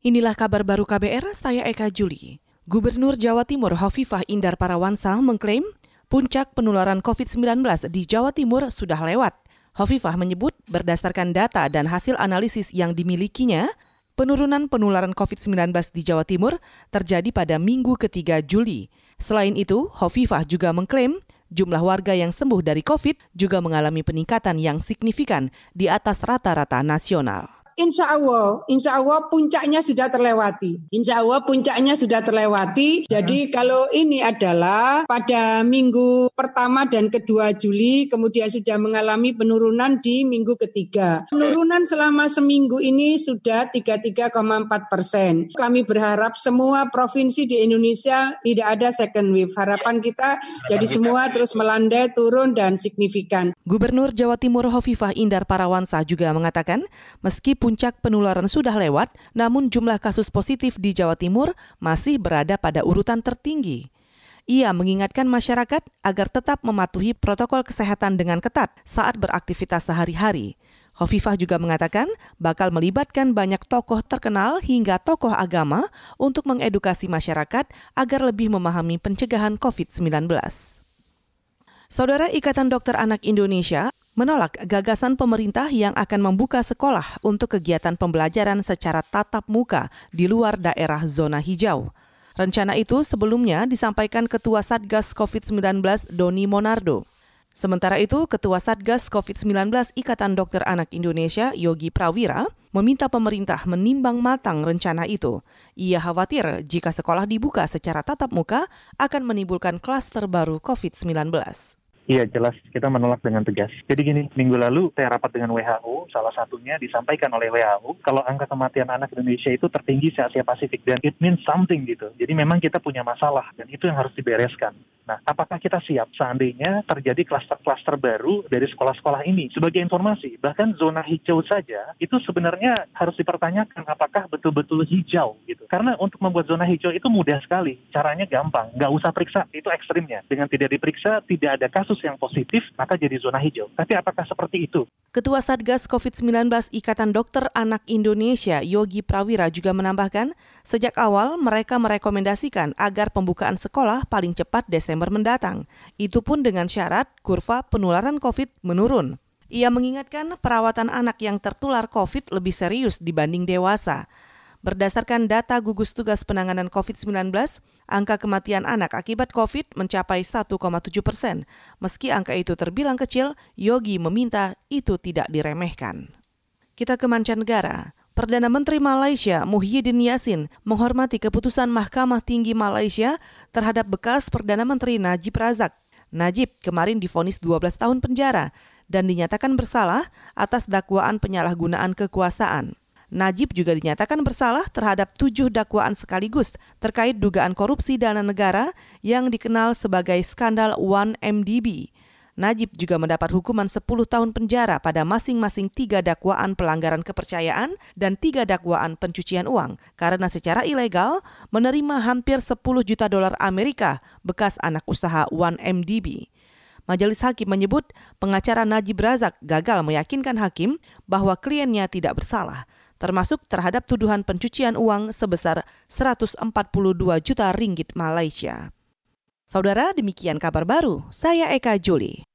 Inilah kabar baru KBR, saya Eka Juli. Gubernur Jawa Timur Hovifah Indar Parawansa mengklaim puncak penularan COVID-19 di Jawa Timur sudah lewat. Hovifah menyebut berdasarkan data dan hasil analisis yang dimilikinya, penurunan penularan COVID-19 di Jawa Timur terjadi pada minggu ketiga Juli. Selain itu, Hovifah juga mengklaim jumlah warga yang sembuh dari COVID juga mengalami peningkatan yang signifikan di atas rata-rata nasional. Insya Allah, insya Allah puncaknya sudah terlewati. Insya Allah puncaknya sudah terlewati. Jadi kalau ini adalah pada minggu pertama dan kedua Juli, kemudian sudah mengalami penurunan di minggu ketiga. Penurunan selama seminggu ini sudah 33,4 persen. Kami berharap semua provinsi di Indonesia tidak ada second wave. Harapan kita jadi semua terus melandai, turun dan signifikan. Gubernur Jawa Timur Hovifah Indar Parawansa juga mengatakan, meski puncak penularan sudah lewat, namun jumlah kasus positif di Jawa Timur masih berada pada urutan tertinggi. Ia mengingatkan masyarakat agar tetap mematuhi protokol kesehatan dengan ketat saat beraktivitas sehari-hari. Hovifah juga mengatakan bakal melibatkan banyak tokoh terkenal hingga tokoh agama untuk mengedukasi masyarakat agar lebih memahami pencegahan COVID-19. Saudara Ikatan Dokter Anak Indonesia menolak gagasan pemerintah yang akan membuka sekolah untuk kegiatan pembelajaran secara tatap muka di luar daerah zona hijau. Rencana itu sebelumnya disampaikan Ketua Satgas COVID-19 Doni Monardo. Sementara itu, Ketua Satgas COVID-19 Ikatan Dokter Anak Indonesia Yogi Prawira meminta pemerintah menimbang matang rencana itu. Ia khawatir jika sekolah dibuka secara tatap muka akan menimbulkan klaster baru COVID-19. Iya jelas kita menolak dengan tegas. Jadi gini, minggu lalu saya rapat dengan WHO, salah satunya disampaikan oleh WHO kalau angka kematian anak Indonesia itu tertinggi se Asia Pasifik dan it means something gitu. Jadi memang kita punya masalah dan itu yang harus dibereskan. Nah, apakah kita siap seandainya terjadi klaster-klaster baru dari sekolah-sekolah ini? Sebagai informasi, bahkan zona hijau saja itu sebenarnya harus dipertanyakan apakah betul-betul hijau gitu. Karena untuk membuat zona hijau itu mudah sekali, caranya gampang, nggak usah periksa, itu ekstrimnya. Dengan tidak diperiksa, tidak ada kasus yang positif, maka jadi zona hijau. Tapi apakah seperti itu? Ketua Satgas COVID-19 Ikatan Dokter Anak Indonesia, Yogi Prawira juga menambahkan, sejak awal mereka merekomendasikan agar pembukaan sekolah paling cepat Desember mendatang. Itu pun dengan syarat kurva penularan COVID menurun. Ia mengingatkan perawatan anak yang tertular COVID lebih serius dibanding dewasa. Berdasarkan data gugus tugas penanganan COVID-19, angka kematian anak akibat COVID mencapai 1,7 persen. Meski angka itu terbilang kecil, Yogi meminta itu tidak diremehkan. Kita ke mancanegara. Perdana Menteri Malaysia Muhyiddin Yassin menghormati keputusan Mahkamah Tinggi Malaysia terhadap bekas Perdana Menteri Najib Razak. Najib kemarin difonis 12 tahun penjara dan dinyatakan bersalah atas dakwaan penyalahgunaan kekuasaan. Najib juga dinyatakan bersalah terhadap tujuh dakwaan sekaligus terkait dugaan korupsi dana negara yang dikenal sebagai skandal 1MDB. Najib juga mendapat hukuman 10 tahun penjara pada masing-masing tiga dakwaan pelanggaran kepercayaan dan tiga dakwaan pencucian uang karena secara ilegal menerima hampir 10 juta dolar Amerika bekas anak usaha 1MDB. Majelis Hakim menyebut pengacara Najib Razak gagal meyakinkan hakim bahwa kliennya tidak bersalah termasuk terhadap tuduhan pencucian uang sebesar 142 juta ringgit Malaysia. Saudara, demikian kabar baru. Saya Eka Juli.